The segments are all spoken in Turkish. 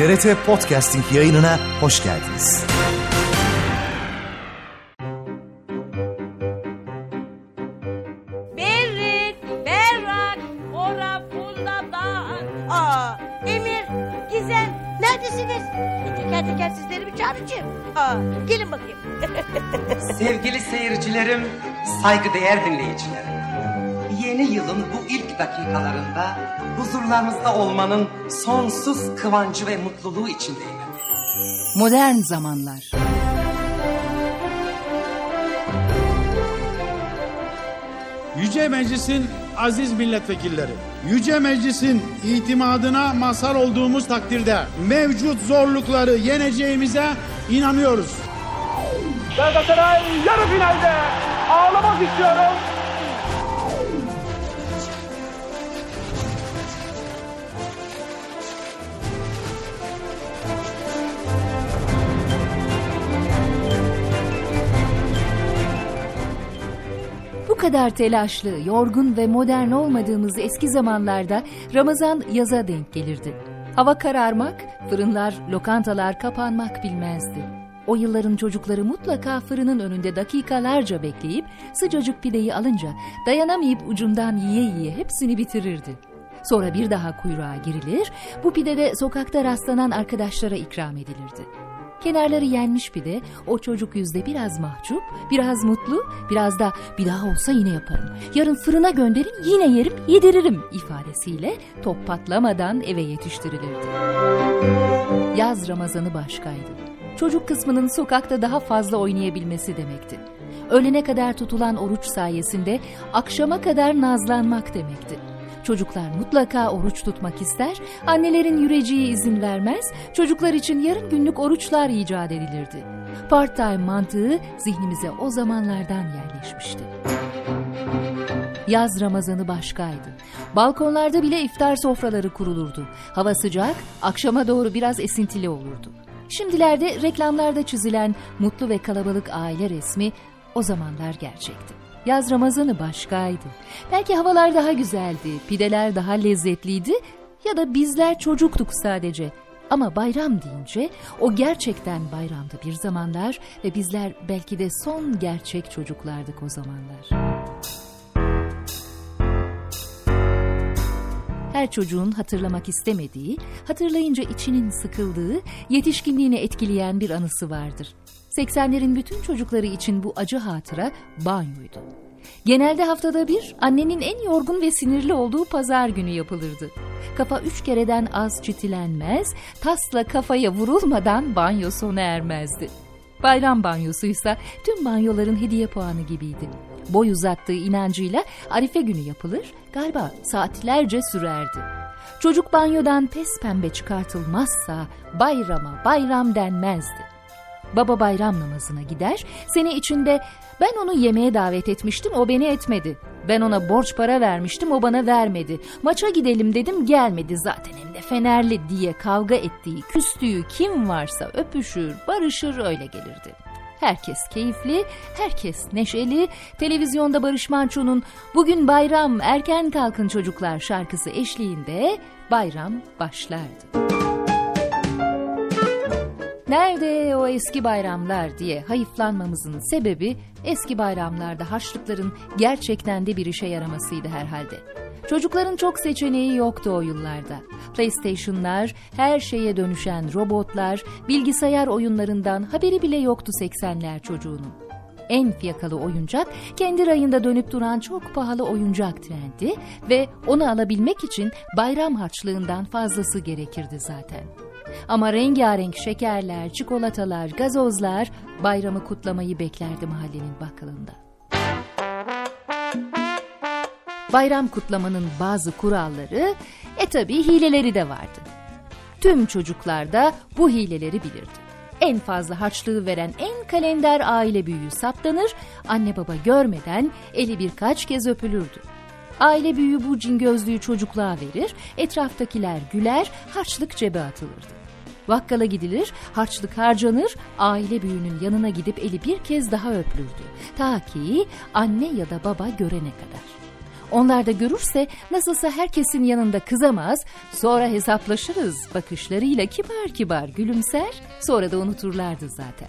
TRT Podcasting yayınına hoş geldiniz. Berrik, berrak, ora pulladan. Aa, Emir, Gizem, neredesiniz? Teker teker sizleri bir çağıracağım. Aa, gelin bakayım. Sevgili seyircilerim, saygıdeğer dinleyicilerim. Yeni yılın bu ilk dakikalarında huzurlarınızda olmanın sonsuz kıvancı ve mutluluğu içindeyim. Modern zamanlar. Yüce Meclis'in aziz milletvekilleri, Yüce Meclis'in itimadına mazhar olduğumuz takdirde mevcut zorlukları yeneceğimize inanıyoruz. Galatasaray yarı finalde ağlamak istiyorum. Kadar telaşlı, yorgun ve modern olmadığımız eski zamanlarda Ramazan yaza denk gelirdi. Hava kararmak, fırınlar, lokantalar kapanmak bilmezdi. O yılların çocukları mutlaka fırının önünde dakikalarca bekleyip sıcacık pideyi alınca dayanamayıp ucundan yiye yiye hepsini bitirirdi. Sonra bir daha kuyruğa girilir, bu pide de sokakta rastlanan arkadaşlara ikram edilirdi. Kenarları yenmiş pide, o çocuk yüzde biraz mahcup, biraz mutlu, biraz da bir daha olsa yine yaparım. Yarın fırına gönderin yine yerim, yediririm ifadesiyle top patlamadan eve yetiştirilirdi. Yaz Ramazanı başkaydı. Çocuk kısmının sokakta daha fazla oynayabilmesi demekti. Öğlene kadar tutulan oruç sayesinde akşama kadar nazlanmak demekti. Çocuklar mutlaka oruç tutmak ister, annelerin yüreceği izin vermez, çocuklar için yarım günlük oruçlar icat edilirdi. Part-time mantığı zihnimize o zamanlardan yerleşmişti. Yaz Ramazanı başkaydı. Balkonlarda bile iftar sofraları kurulurdu. Hava sıcak, akşama doğru biraz esintili olurdu. Şimdilerde reklamlarda çizilen mutlu ve kalabalık aile resmi o zamanlar gerçekti. Yaz Ramazanı başkaydı. Belki havalar daha güzeldi, pideler daha lezzetliydi ya da bizler çocuktuk sadece. Ama bayram deyince o gerçekten bayramdı bir zamanlar ve bizler belki de son gerçek çocuklardık o zamanlar. Her çocuğun hatırlamak istemediği, hatırlayınca içinin sıkıldığı, yetişkinliğini etkileyen bir anısı vardır. 80'lerin bütün çocukları için bu acı hatıra banyoydu. Genelde haftada bir annenin en yorgun ve sinirli olduğu pazar günü yapılırdı. Kafa üç kereden az çitilenmez, tasla kafaya vurulmadan banyo sona ermezdi. Bayram banyosuysa tüm banyoların hediye puanı gibiydi. Boy uzattığı inancıyla Arife günü yapılır, galiba saatlerce sürerdi. Çocuk banyodan pes pembe çıkartılmazsa bayrama bayram denmezdi. Baba bayram namazına gider, sene içinde ben onu yemeğe davet etmiştim o beni etmedi. Ben ona borç para vermiştim o bana vermedi. Maça gidelim dedim gelmedi zaten hem de fenerli diye kavga ettiği, küstüğü kim varsa öpüşür, barışır öyle gelirdi. Herkes keyifli, herkes neşeli. Televizyonda Barış Manço'nun Bugün Bayram Erken Kalkın Çocuklar şarkısı eşliğinde bayram başlardı. Nerede o eski bayramlar diye hayıflanmamızın sebebi eski bayramlarda harçlıkların gerçekten de bir işe yaramasıydı herhalde. Çocukların çok seçeneği yoktu o yıllarda. PlayStation'lar, her şeye dönüşen robotlar, bilgisayar oyunlarından haberi bile yoktu 80'ler çocuğunun. En fiyakalı oyuncak kendi rayında dönüp duran çok pahalı oyuncak trendi ve onu alabilmek için bayram harçlığından fazlası gerekirdi zaten. Ama rengarenk şekerler, çikolatalar, gazozlar bayramı kutlamayı beklerdi mahallenin bakkalında. Bayram kutlamanın bazı kuralları, e tabi hileleri de vardı. Tüm çocuklar da bu hileleri bilirdi. En fazla harçlığı veren en kalender aile büyüğü saptanır, anne baba görmeden eli birkaç kez öpülürdü. Aile büyüğü bu cingözlüğü çocukluğa verir, etraftakiler güler, harçlık cebe atılırdı. Vakkala gidilir, harçlık harcanır, aile büyüğünün yanına gidip eli bir kez daha öpülürdü. Ta ki anne ya da baba görene kadar. Onlar da görürse nasılsa herkesin yanında kızamaz, sonra hesaplaşırız bakışlarıyla kibar kibar gülümser, sonra da unuturlardı zaten.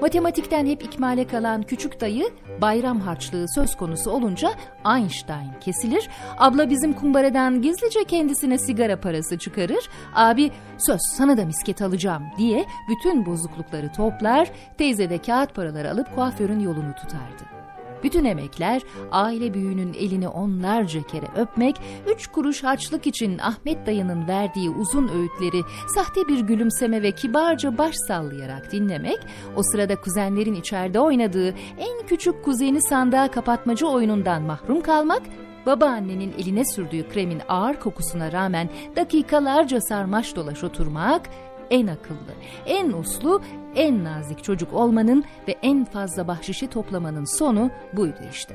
Matematikten hep ikmale kalan küçük dayı bayram harçlığı söz konusu olunca Einstein kesilir. Abla bizim kumbaradan gizlice kendisine sigara parası çıkarır. Abi söz sana da misket alacağım diye bütün bozuklukları toplar. Teyze de kağıt paraları alıp kuaförün yolunu tutardı. Bütün emekler aile büyüğünün elini onlarca kere öpmek, üç kuruş harçlık için Ahmet dayının verdiği uzun öğütleri sahte bir gülümseme ve kibarca baş sallayarak dinlemek, o sırada kuzenlerin içeride oynadığı en küçük kuzeni sandığa kapatmacı oyunundan mahrum kalmak, babaannenin eline sürdüğü kremin ağır kokusuna rağmen dakikalarca sarmaş dolaş oturmak, en akıllı, en uslu, en nazik çocuk olmanın ve en fazla bahşişi toplamanın sonu buydu işte.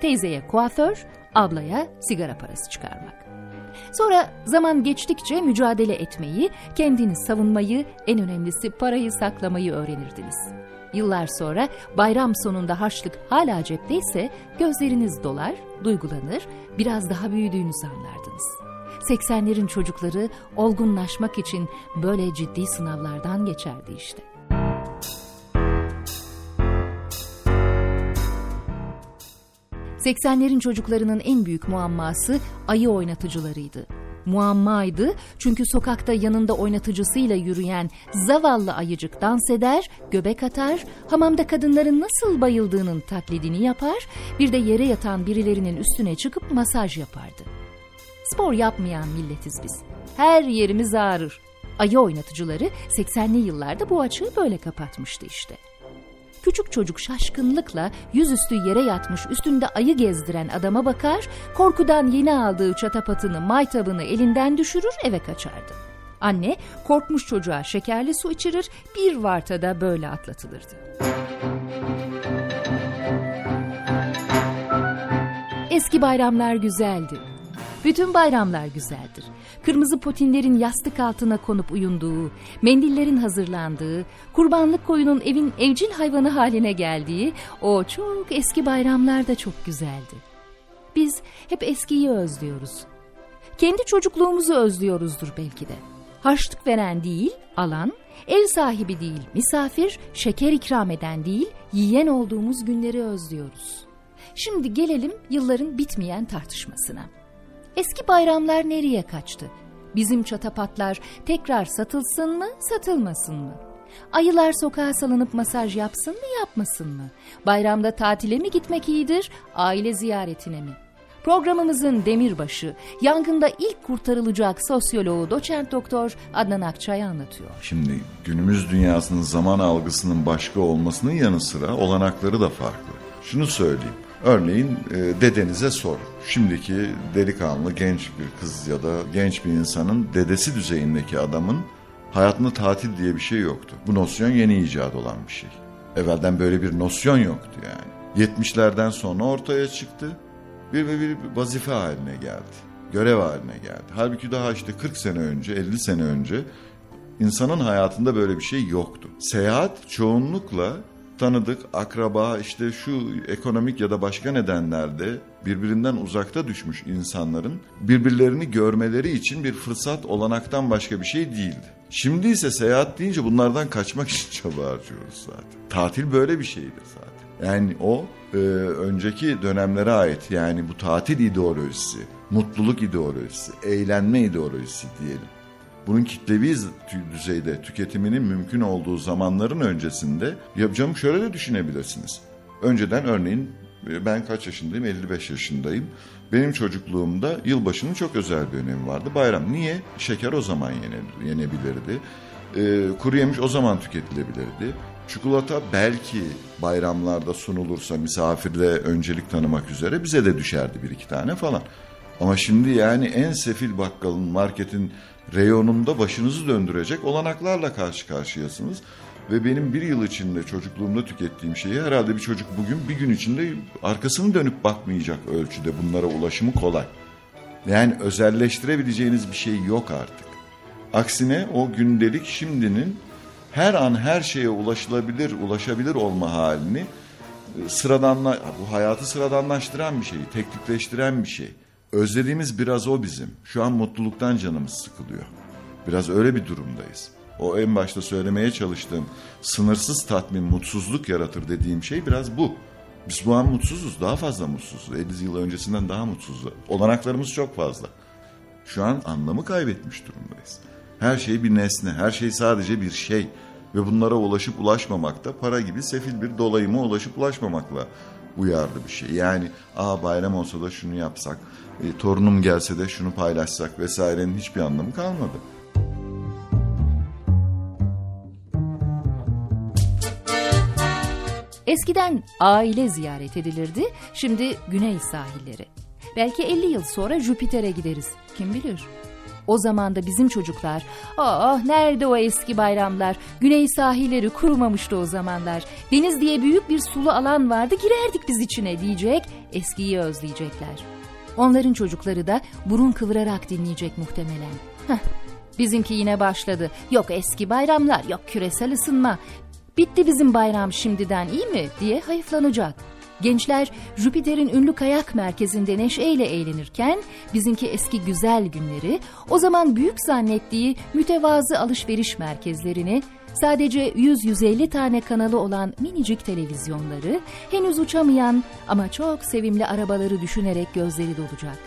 Teyzeye kuaför, ablaya sigara parası çıkarmak. Sonra zaman geçtikçe mücadele etmeyi, kendini savunmayı, en önemlisi parayı saklamayı öğrenirdiniz. Yıllar sonra bayram sonunda harçlık hala cepteyse gözleriniz dolar, duygulanır, biraz daha büyüdüğünüzü anlardınız.'' 80'lerin çocukları olgunlaşmak için böyle ciddi sınavlardan geçerdi işte. ...80'lerin çocuklarının en büyük muamması ayı oynatıcılarıydı. Muammaydı çünkü sokakta yanında oynatıcısıyla yürüyen zavallı ayıcık dans eder, göbek atar, hamamda kadınların nasıl bayıldığının taklidini yapar, bir de yere yatan birilerinin üstüne çıkıp masaj yapardı. Spor yapmayan milletiz biz. Her yerimiz ağrır. Ayı oynatıcıları 80'li yıllarda bu açığı böyle kapatmıştı işte. Küçük çocuk şaşkınlıkla yüzüstü yere yatmış üstünde ayı gezdiren adama bakar, korkudan yeni aldığı çatapatını, maytabını elinden düşürür eve kaçardı. Anne korkmuş çocuğa şekerli su içirir, bir vartada böyle atlatılırdı. Eski bayramlar güzeldi. Bütün bayramlar güzeldir. Kırmızı potinlerin yastık altına konup uyunduğu, mendillerin hazırlandığı, kurbanlık koyunun evin evcil hayvanı haline geldiği o çok eski bayramlar da çok güzeldi. Biz hep eskiyi özlüyoruz. Kendi çocukluğumuzu özlüyoruzdur belki de. Harçlık veren değil, alan, ev sahibi değil, misafir, şeker ikram eden değil, yiyen olduğumuz günleri özlüyoruz. Şimdi gelelim yılların bitmeyen tartışmasına. Eski bayramlar nereye kaçtı? Bizim çatapatlar tekrar satılsın mı, satılmasın mı? Ayılar sokağa salınıp masaj yapsın mı, yapmasın mı? Bayramda tatile mi gitmek iyidir, aile ziyaretine mi? Programımızın demirbaşı, yangında ilk kurtarılacak sosyoloğu doçent doktor Adnan Akçay anlatıyor. Şimdi günümüz dünyasının zaman algısının başka olmasının yanı sıra olanakları da farklı. Şunu söyleyeyim. Örneğin e, dedenize sor. Şimdiki delikanlı genç bir kız ya da genç bir insanın dedesi düzeyindeki adamın hayatında tatil diye bir şey yoktu. Bu nosyon yeni icat olan bir şey. Evvelden böyle bir nosyon yoktu yani. 70'lerden sonra ortaya çıktı. Bir ve bir vazife haline geldi. Görev haline geldi. Halbuki daha işte 40 sene önce, 50 sene önce insanın hayatında böyle bir şey yoktu. Seyahat çoğunlukla tanıdık, akraba, işte şu ekonomik ya da başka nedenlerde birbirinden uzakta düşmüş insanların birbirlerini görmeleri için bir fırsat olanaktan başka bir şey değildi. Şimdi ise seyahat deyince bunlardan kaçmak için çaba harcıyoruz zaten. Tatil böyle bir şeydir zaten. Yani o e, önceki dönemlere ait yani bu tatil ideolojisi, mutluluk ideolojisi, eğlenme ideolojisi diyelim bunun kitlevi düzeyde tüketiminin mümkün olduğu zamanların öncesinde yapacağım şöyle de düşünebilirsiniz. Önceden örneğin e, ben kaç yaşındayım? 55 yaşındayım. Benim çocukluğumda yılbaşının çok özel bir önemi vardı. Bayram niye? Şeker o zaman yenebilirdi. Ee, kuru yemiş o zaman tüketilebilirdi. Çikolata belki bayramlarda sunulursa misafirle öncelik tanımak üzere bize de düşerdi bir iki tane falan. Ama şimdi yani en sefil bakkalın, marketin reyonunda başınızı döndürecek olanaklarla karşı karşıyasınız. Ve benim bir yıl içinde çocukluğumda tükettiğim şeyi herhalde bir çocuk bugün bir gün içinde arkasını dönüp bakmayacak ölçüde bunlara ulaşımı kolay. Yani özelleştirebileceğiniz bir şey yok artık. Aksine o gündelik şimdinin her an her şeye ulaşılabilir, ulaşabilir olma halini e, sıradanla bu hayatı sıradanlaştıran bir şey, teknikleştiren bir şey. Özlediğimiz biraz o bizim. Şu an mutluluktan canımız sıkılıyor. Biraz öyle bir durumdayız. O en başta söylemeye çalıştığım sınırsız tatmin mutsuzluk yaratır dediğim şey biraz bu. Biz bu an mutsuzuz, daha fazla mutsuzuz. 50 yıl öncesinden daha mutsuzuz. Olanaklarımız çok fazla. Şu an anlamı kaybetmiş durumdayız. Her şey bir nesne, her şey sadece bir şey. Ve bunlara ulaşıp ulaşmamak da para gibi sefil bir dolayıma ulaşıp ulaşmamakla uyarlı bir şey. Yani aa bayram olsa da şunu yapsak, e, torunum gelse de şunu paylaşsak vesairenin hiçbir anlamı kalmadı. Eskiden aile ziyaret edilirdi, şimdi güney sahilleri. Belki 50 yıl sonra Jüpiter'e gideriz, kim bilir. O zaman da bizim çocuklar, ah nerede o eski bayramlar, güney sahilleri kurumamıştı o zamanlar. Deniz diye büyük bir sulu alan vardı, girerdik biz içine diyecek, eskiyi özleyecekler. Onların çocukları da burun kıvırarak dinleyecek muhtemelen. Heh, bizimki yine başladı. Yok eski bayramlar, yok küresel ısınma. Bitti bizim bayram şimdiden iyi mi diye hayıflanacak. Gençler Jüpiter'in ünlü kayak merkezinde neşeyle eğlenirken bizimki eski güzel günleri o zaman büyük zannettiği mütevazı alışveriş merkezlerini sadece 100-150 tane kanalı olan minicik televizyonları henüz uçamayan ama çok sevimli arabaları düşünerek gözleri dolacak.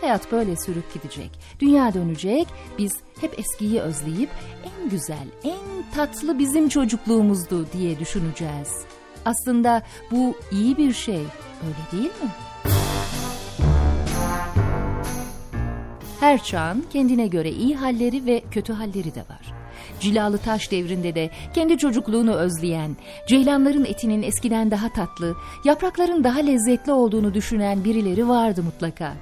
Hayat böyle sürüp gidecek. Dünya dönecek. Biz hep eskiyi özleyip en güzel, en tatlı bizim çocukluğumuzdu diye düşüneceğiz. Aslında bu iyi bir şey, öyle değil mi? Her çağın kendine göre iyi halleri ve kötü halleri de var. Cilalı taş devrinde de kendi çocukluğunu özleyen, ceylanların etinin eskiden daha tatlı, yaprakların daha lezzetli olduğunu düşünen birileri vardı mutlaka.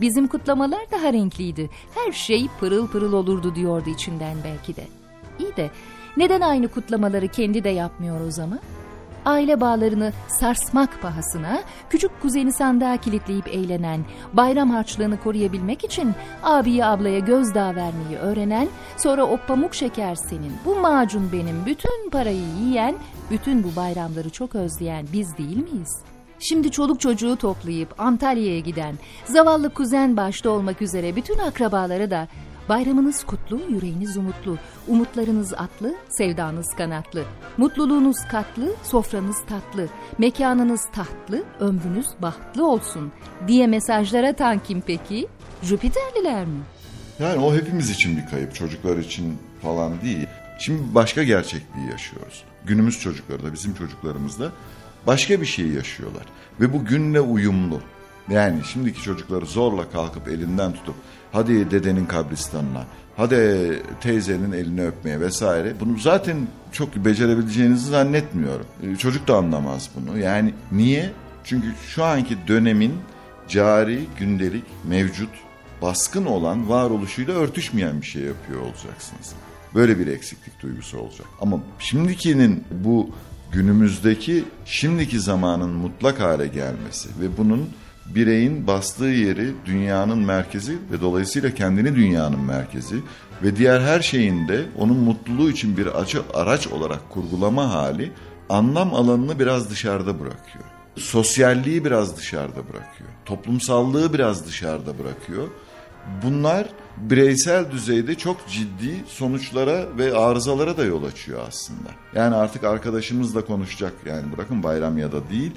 Bizim kutlamalar daha renkliydi. Her şey pırıl pırıl olurdu diyordu içinden belki de. İyi de neden aynı kutlamaları kendi de yapmıyor o zaman? Aile bağlarını sarsmak pahasına küçük kuzeni sandığa kilitleyip eğlenen, bayram harçlığını koruyabilmek için abiye ablaya gözdağı vermeyi öğrenen, sonra o pamuk şeker senin, bu macun benim, bütün parayı yiyen, bütün bu bayramları çok özleyen biz değil miyiz? Şimdi çoluk çocuğu toplayıp Antalya'ya giden, zavallı kuzen başta olmak üzere bütün akrabaları da Bayramınız kutlu, yüreğiniz umutlu, umutlarınız atlı, sevdanız kanatlı, mutluluğunuz katlı, sofranız tatlı, mekanınız tahtlı, ömrünüz bahtlı olsun diye mesajlar atan kim peki? Jüpiterliler mi? Yani o hepimiz için bir kayıp, çocuklar için falan değil. Şimdi başka gerçekliği yaşıyoruz. Günümüz çocukları da bizim çocuklarımız da başka bir şey yaşıyorlar. Ve bu günle uyumlu. Yani şimdiki çocukları zorla kalkıp elinden tutup hadi dedenin kabristanına, hadi teyzenin elini öpmeye vesaire. Bunu zaten çok becerebileceğinizi zannetmiyorum. Ee, çocuk da anlamaz bunu. Yani niye? Çünkü şu anki dönemin cari, gündelik, mevcut, baskın olan varoluşuyla örtüşmeyen bir şey yapıyor olacaksınız. Böyle bir eksiklik duygusu olacak. Ama şimdikinin bu günümüzdeki şimdiki zamanın mutlak hale gelmesi ve bunun bireyin bastığı yeri dünyanın merkezi ve dolayısıyla kendini dünyanın merkezi ve diğer her şeyin de onun mutluluğu için bir açı, araç olarak kurgulama hali anlam alanını biraz dışarıda bırakıyor. Sosyalliği biraz dışarıda bırakıyor. Toplumsallığı biraz dışarıda bırakıyor. Bunlar bireysel düzeyde çok ciddi sonuçlara ve arızalara da yol açıyor aslında. Yani artık arkadaşımızla konuşacak yani bırakın bayram ya da değil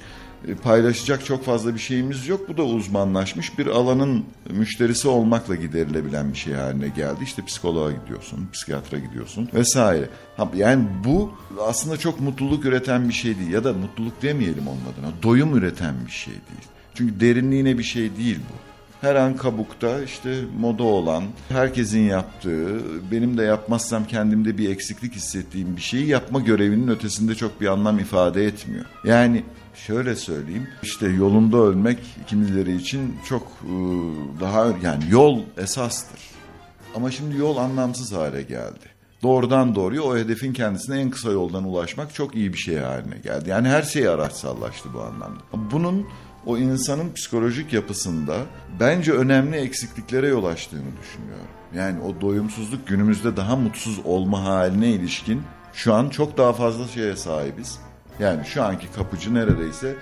e, paylaşacak çok fazla bir şeyimiz yok. Bu da uzmanlaşmış bir alanın müşterisi olmakla giderilebilen bir şey haline geldi. İşte psikoloğa gidiyorsun, psikiyatra gidiyorsun vesaire. Yani bu aslında çok mutluluk üreten bir şey değil ya da mutluluk demeyelim onun adına. Doyum üreten bir şey değil. Çünkü derinliğine bir şey değil bu. Her an kabukta işte moda olan, herkesin yaptığı, benim de yapmazsam kendimde bir eksiklik hissettiğim bir şeyi yapma görevinin ötesinde çok bir anlam ifade etmiyor. Yani şöyle söyleyeyim işte yolunda ölmek kimileri için çok e, daha yani yol esastır. Ama şimdi yol anlamsız hale geldi. Doğrudan doğruya o hedefin kendisine en kısa yoldan ulaşmak çok iyi bir şey haline geldi. Yani her şey araçsallaştı bu anlamda. Bunun o insanın psikolojik yapısında bence önemli eksikliklere yol açtığını düşünüyorum. Yani o doyumsuzluk günümüzde daha mutsuz olma haline ilişkin şu an çok daha fazla şeye sahibiz. Yani şu anki kapıcı neredeyse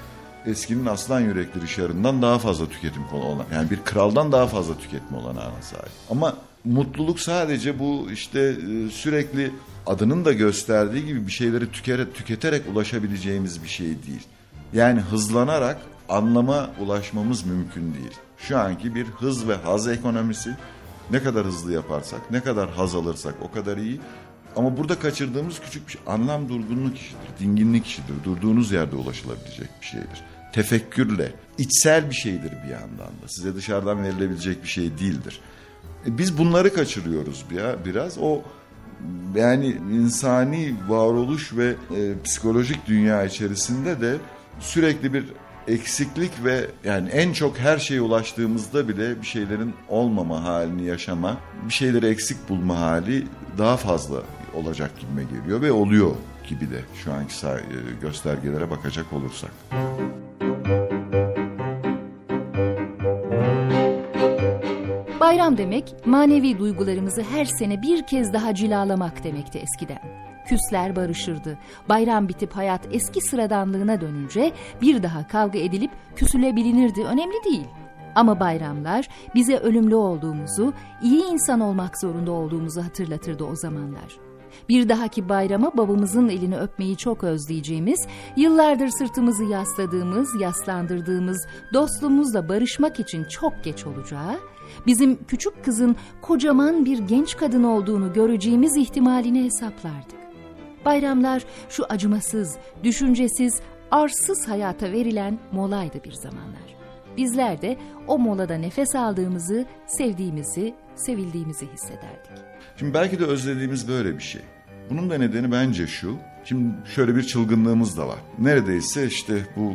eskinin aslan yürekli Richard'ından daha fazla tüketim olan yani bir kraldan daha fazla tüketme olanağına sahip. Ama mutluluk sadece bu işte e, sürekli adının da gösterdiği gibi bir şeyleri tükerek, tüketerek ulaşabileceğimiz bir şey değil. Yani hızlanarak anlama ulaşmamız mümkün değil. Şu anki bir hız ve haz ekonomisi ne kadar hızlı yaparsak, ne kadar haz alırsak o kadar iyi. Ama burada kaçırdığımız küçük bir şey anlam durgunluk işidir, dinginlik işidir. Durduğunuz yerde ulaşılabilecek bir şeydir. Tefekkürle, içsel bir şeydir bir yandan da. Size dışarıdan verilebilecek bir şey değildir. E biz bunları kaçırıyoruz bir, biraz. O yani insani varoluş ve e, psikolojik dünya içerisinde de sürekli bir eksiklik ve yani en çok her şeye ulaştığımızda bile bir şeylerin olmama halini yaşama, bir şeyleri eksik bulma hali daha fazla olacak gibime geliyor ve oluyor gibi de şu anki göstergelere bakacak olursak. Bayram demek manevi duygularımızı her sene bir kez daha cilalamak demekti eskiden. Küsler barışırdı. Bayram bitip hayat eski sıradanlığına dönünce bir daha kavga edilip küsülebilinirdi. Önemli değil. Ama bayramlar bize ölümlü olduğumuzu, iyi insan olmak zorunda olduğumuzu hatırlatırdı o zamanlar. Bir dahaki bayrama babamızın elini öpmeyi çok özleyeceğimiz, yıllardır sırtımızı yasladığımız, yaslandırdığımız dostluğumuzla barışmak için çok geç olacağı, bizim küçük kızın kocaman bir genç kadın olduğunu göreceğimiz ihtimalini hesaplardık. Bayramlar şu acımasız, düşüncesiz, arsız hayata verilen molaydı bir zamanlar. Bizler de o molada nefes aldığımızı, sevdiğimizi, sevildiğimizi hissederdik. Şimdi belki de özlediğimiz böyle bir şey. Bunun da nedeni bence şu. Şimdi şöyle bir çılgınlığımız da var. Neredeyse işte bu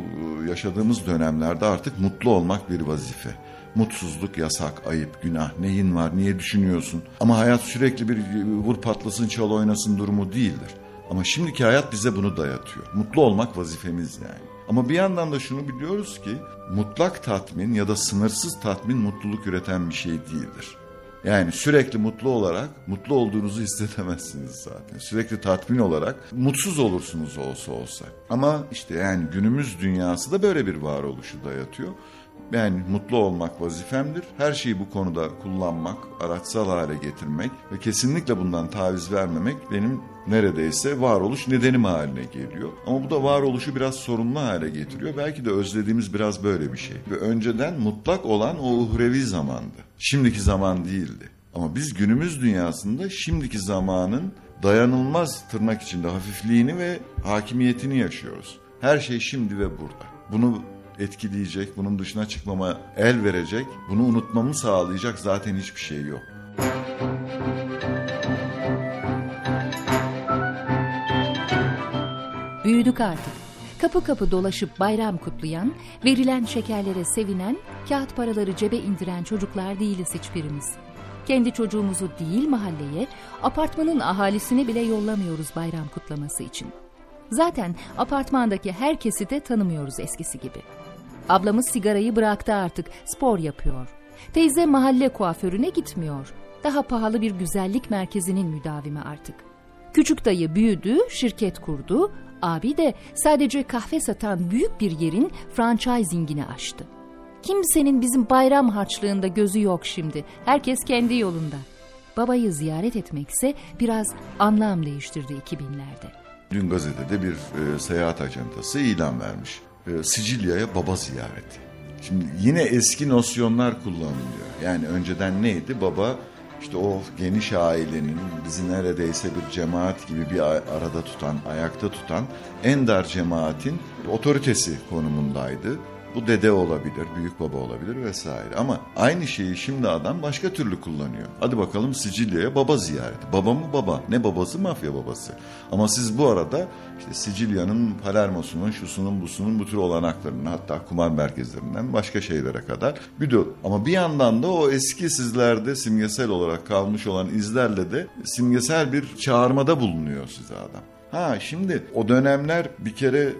yaşadığımız dönemlerde artık mutlu olmak bir vazife. Mutsuzluk yasak, ayıp, günah. Neyin var, niye düşünüyorsun? Ama hayat sürekli bir vur patlasın, çal oynasın durumu değildir. Ama şimdiki hayat bize bunu dayatıyor. Mutlu olmak vazifemiz yani. Ama bir yandan da şunu biliyoruz ki mutlak tatmin ya da sınırsız tatmin mutluluk üreten bir şey değildir. Yani sürekli mutlu olarak mutlu olduğunuzu hissedemezsiniz zaten. Sürekli tatmin olarak mutsuz olursunuz olsa olsa. Ama işte yani günümüz dünyası da böyle bir varoluşu dayatıyor. Yani mutlu olmak vazifemdir. Her şeyi bu konuda kullanmak, araçsal hale getirmek ve kesinlikle bundan taviz vermemek benim neredeyse varoluş nedenim haline geliyor. Ama bu da varoluşu biraz sorunlu hale getiriyor. Belki de özlediğimiz biraz böyle bir şey. Ve önceden mutlak olan o uhrevi zamandı. Şimdiki zaman değildi. Ama biz günümüz dünyasında şimdiki zamanın dayanılmaz tırnak içinde hafifliğini ve hakimiyetini yaşıyoruz. Her şey şimdi ve burada. Bunu etkileyecek, bunun dışına çıkmama el verecek, bunu unutmamı sağlayacak zaten hiçbir şey yok. Büyüdük artık. Kapı kapı dolaşıp bayram kutlayan, verilen şekerlere sevinen, kağıt paraları cebe indiren çocuklar değiliz hiçbirimiz. Kendi çocuğumuzu değil mahalleye, apartmanın ahalisini bile yollamıyoruz bayram kutlaması için. Zaten apartmandaki herkesi de tanımıyoruz eskisi gibi. Ablamız sigarayı bıraktı artık, spor yapıyor. Teyze mahalle kuaförüne gitmiyor. Daha pahalı bir güzellik merkezinin müdavimi artık. Küçük dayı büyüdü, şirket kurdu. Abi de sadece kahve satan büyük bir yerin franchisingini açtı. Kimsenin bizim bayram harçlığında gözü yok şimdi. Herkes kendi yolunda. Babayı ziyaret etmekse biraz anlam değiştirdi 2000'lerde. Dün gazetede bir e, seyahat ajantası ilan vermiş e, Sicilya'ya baba ziyareti. Şimdi yine eski nosyonlar kullanılıyor. Yani önceden neydi? Baba işte o geniş ailenin bizi neredeyse bir cemaat gibi bir arada tutan, ayakta tutan en dar cemaatin otoritesi konumundaydı. Bu dede olabilir, büyük baba olabilir vesaire. Ama aynı şeyi şimdi adam başka türlü kullanıyor. Hadi bakalım Sicilya'ya baba ziyareti. Baba mı baba? Ne babası? Mafya babası. Ama siz bu arada işte Sicilya'nın Palermo'sunun, şusunun, busunun bu tür olanaklarını hatta kumar merkezlerinden başka şeylere kadar de ama bir yandan da o eski sizlerde simgesel olarak kalmış olan izlerle de simgesel bir çağırmada bulunuyor size adam. Ha şimdi o dönemler bir kere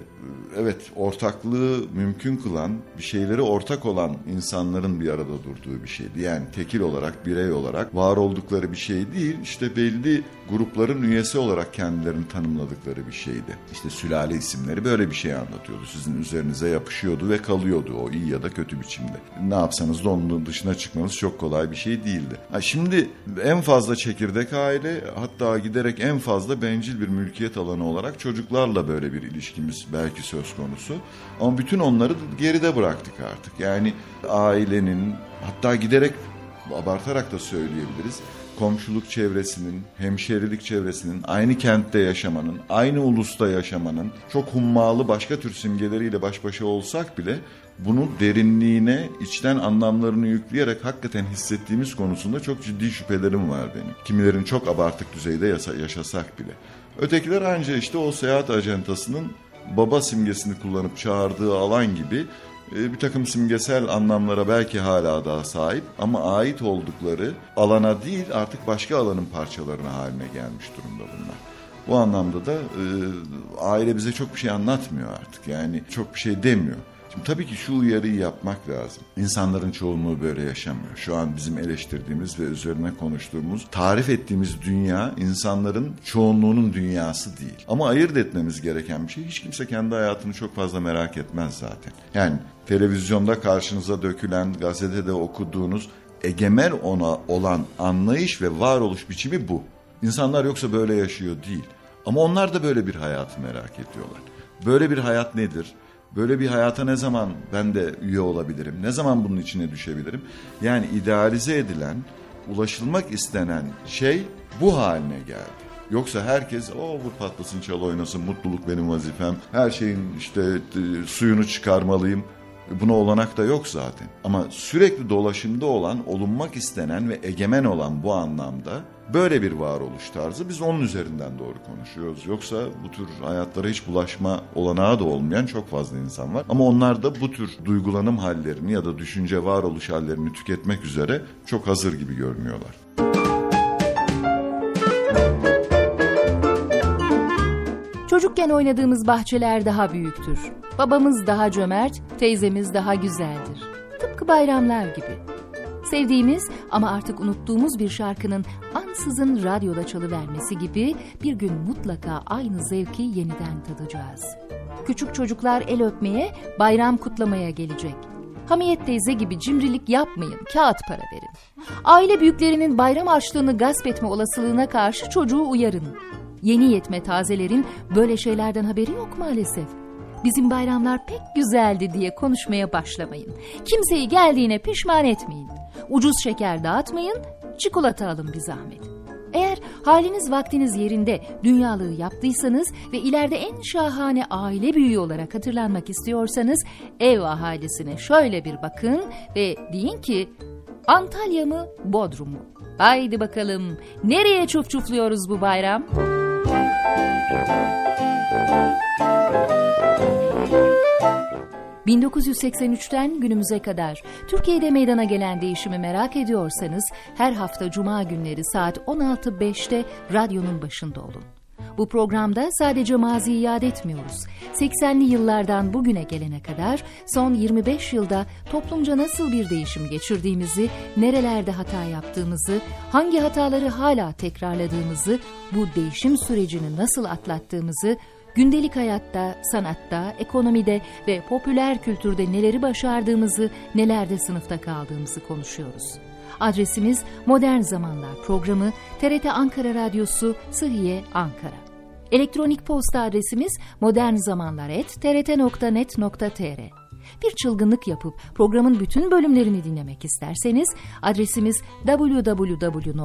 evet ortaklığı mümkün kılan, bir şeyleri ortak olan insanların bir arada durduğu bir şeydi. Yani tekil olarak, birey olarak var oldukları bir şey değil, işte belli grupların üyesi olarak kendilerini tanımladıkları bir şeydi. İşte sülale isimleri böyle bir şey anlatıyordu. Sizin üzerinize yapışıyordu ve kalıyordu o iyi ya da kötü biçimde. Ne yapsanız da onun dışına çıkmanız çok kolay bir şey değildi. Ha şimdi en fazla çekirdek aile hatta giderek en fazla bencil bir mülkiyet alanı olarak çocuklarla böyle bir ilişkimiz belki söz konusu. Ama bütün onları geride bıraktık artık. Yani ailenin hatta giderek abartarak da söyleyebiliriz komşuluk çevresinin, hemşerilik çevresinin, aynı kentte yaşamanın, aynı ulusta yaşamanın çok hummalı başka tür simgeleriyle baş başa olsak bile bunu derinliğine, içten anlamlarını yükleyerek hakikaten hissettiğimiz konusunda çok ciddi şüphelerim var benim. Kimilerin çok abartık düzeyde yaşasak bile. Ötekiler ancak işte o seyahat ajantasının baba simgesini kullanıp çağırdığı alan gibi e, bir takım simgesel anlamlara belki hala daha sahip ama ait oldukları alana değil artık başka alanın parçalarına haline gelmiş durumda bunlar. Bu anlamda da e, aile bize çok bir şey anlatmıyor artık yani çok bir şey demiyor. Şimdi tabii ki şu uyarıyı yapmak lazım. İnsanların çoğunluğu böyle yaşamıyor. Şu an bizim eleştirdiğimiz ve üzerine konuştuğumuz, tarif ettiğimiz dünya insanların çoğunluğunun dünyası değil. Ama ayırt etmemiz gereken bir şey hiç kimse kendi hayatını çok fazla merak etmez zaten. Yani televizyonda karşınıza dökülen, gazetede okuduğunuz egemen ona olan anlayış ve varoluş biçimi bu. İnsanlar yoksa böyle yaşıyor değil. Ama onlar da böyle bir hayatı merak ediyorlar. Böyle bir hayat nedir? Böyle bir hayata ne zaman ben de üye olabilirim? Ne zaman bunun içine düşebilirim? Yani idealize edilen, ulaşılmak istenen şey bu haline geldi. Yoksa herkes o vur patlasın çal oynasın mutluluk benim vazifem. Her şeyin işte suyunu çıkarmalıyım. Buna olanak da yok zaten. Ama sürekli dolaşımda olan, olunmak istenen ve egemen olan bu anlamda böyle bir varoluş tarzı biz onun üzerinden doğru konuşuyoruz. Yoksa bu tür hayatlara hiç bulaşma olanağı da olmayan çok fazla insan var. Ama onlar da bu tür duygulanım hallerini ya da düşünce varoluş hallerini tüketmek üzere çok hazır gibi görünüyorlar. Çocukken oynadığımız bahçeler daha büyüktür. Babamız daha cömert, teyzemiz daha güzeldir. Tıpkı bayramlar gibi. Sevdiğimiz ama artık unuttuğumuz bir şarkının ansızın radyoda çalıvermesi gibi bir gün mutlaka aynı zevki yeniden tadacağız. Küçük çocuklar el öpmeye, bayram kutlamaya gelecek. Hamiyet teyze gibi cimrilik yapmayın, kağıt para verin. Aile büyüklerinin bayram harçlığını gasp etme olasılığına karşı çocuğu uyarın. Yeni yetme tazelerin böyle şeylerden haberi yok maalesef. Bizim bayramlar pek güzeldi diye konuşmaya başlamayın. Kimseyi geldiğine pişman etmeyin. Ucuz şeker dağıtmayın, çikolata alın bir zahmet. Eğer haliniz vaktiniz yerinde dünyalığı yaptıysanız ve ileride en şahane aile büyüğü olarak hatırlanmak istiyorsanız ev ahalisine şöyle bir bakın ve deyin ki Antalya mı Bodrum mu? Haydi bakalım nereye çuf çufluyoruz bu bayram? 1983'ten günümüze kadar Türkiye'de meydana gelen değişimi merak ediyorsanız her hafta cuma günleri saat 16.05'te radyonun başında olun. Bu programda sadece maziyi yad etmiyoruz. 80'li yıllardan bugüne gelene kadar son 25 yılda toplumca nasıl bir değişim geçirdiğimizi, nerelerde hata yaptığımızı, hangi hataları hala tekrarladığımızı, bu değişim sürecini nasıl atlattığımızı, gündelik hayatta, sanatta, ekonomide ve popüler kültürde neleri başardığımızı, nelerde sınıfta kaldığımızı konuşuyoruz. Adresimiz Modern Zamanlar programı TRT Ankara Radyosu Sıhhiye Ankara. Elektronik posta adresimiz modernzamanlar.trt.net.tr Bir çılgınlık yapıp programın bütün bölümlerini dinlemek isterseniz adresimiz www.trt.net.tr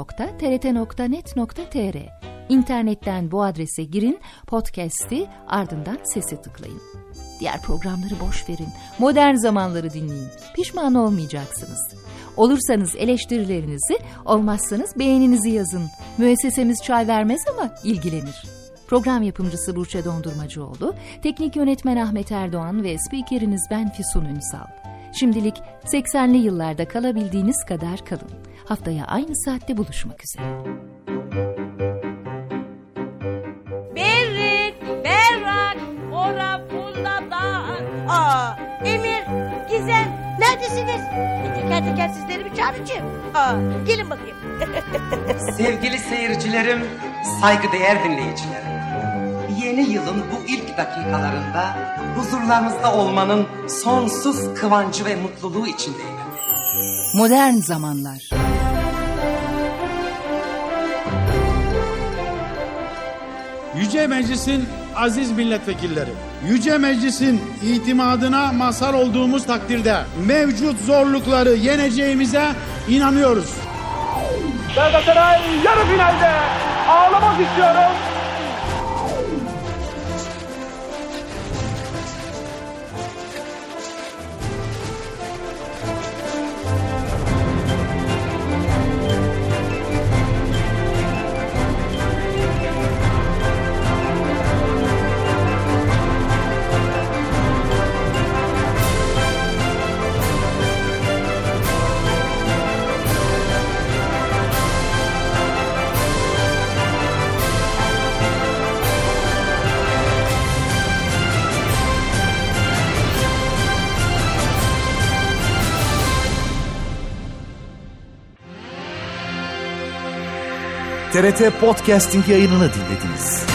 İnternetten bu adrese girin, podcast'i ardından sesi tıklayın. Diğer programları boş verin, modern zamanları dinleyin. Pişman olmayacaksınız. Olursanız eleştirilerinizi, olmazsanız beğeninizi yazın. Müessesemiz çay vermez ama ilgilenir. Program yapımcısı Burçe Dondurmacıoğlu, teknik yönetmen Ahmet Erdoğan ve spikeriniz ben Füsun Ünsal. Şimdilik 80'li yıllarda kalabildiğiniz kadar kalın. Haftaya aynı saatte buluşmak üzere. Berrik, berrak, ora da. Aa, Emir, Gizem, neredesiniz? Teker teker sizleri bir çağıracağım. Aa, gelin bakayım. Sevgili seyircilerim, saygıdeğer dinleyicilerim. Yeni yılın bu ilk dakikalarında huzurlarınızda olmanın sonsuz kıvancı ve mutluluğu içindeyim. Modern zamanlar. Yüce Meclis'in aziz milletvekilleri, Yüce Meclis'in itimadına mazhar olduğumuz takdirde mevcut zorlukları yeneceğimize inanıyoruz. Galatasaray yarı finalde. Ağlamak istiyorum. TRT Podcasting yayınını dinlediniz.